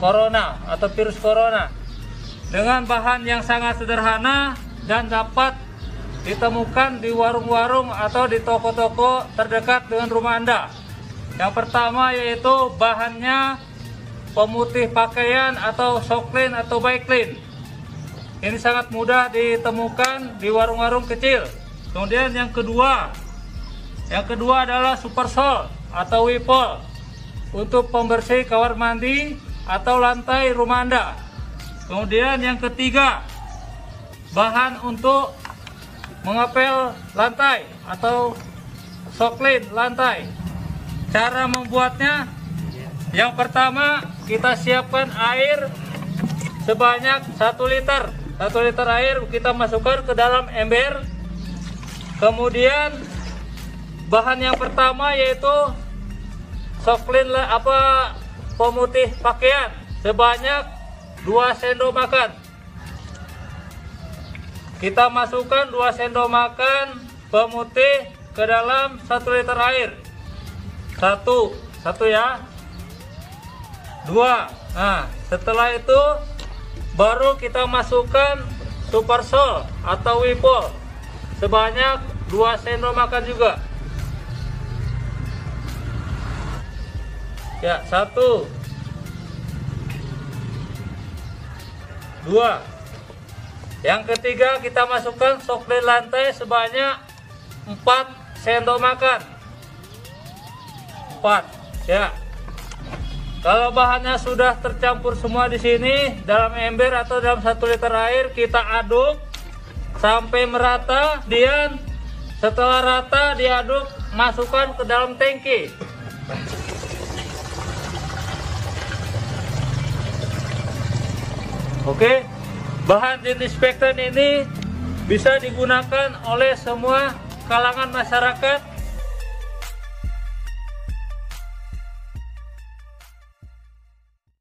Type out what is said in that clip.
corona atau virus corona dengan bahan yang sangat sederhana dan dapat ditemukan di warung-warung atau di toko-toko terdekat dengan rumah Anda. Yang pertama yaitu bahannya pemutih pakaian atau soklin atau baiklin. Ini sangat mudah ditemukan di warung-warung kecil. Kemudian yang kedua, yang kedua adalah Super Sol atau Wipol untuk pembersih kamar mandi atau lantai rumah Anda. Kemudian yang ketiga, bahan untuk mengepel lantai atau soklin lantai. Cara membuatnya, yang pertama kita siapkan air sebanyak 1 liter. 1 liter air kita masukkan ke dalam ember. Kemudian bahan yang pertama yaitu soklin apa pemutih pakaian sebanyak 2 sendok makan. Kita masukkan 2 sendok makan pemutih ke dalam 1 liter air. Satu, satu ya. Dua. Nah, setelah itu baru kita masukkan super sol atau wipol sebanyak 2 sendok makan juga. Ya, satu. Dua. Yang ketiga kita masukkan soklen lantai sebanyak 4 sendok makan. 4. Ya. Kalau bahannya sudah tercampur semua di sini dalam ember atau dalam 1 liter air kita aduk sampai merata dan setelah rata diaduk masukkan ke dalam tangki. Oke, bahan disinfektan ini bisa digunakan oleh semua kalangan masyarakat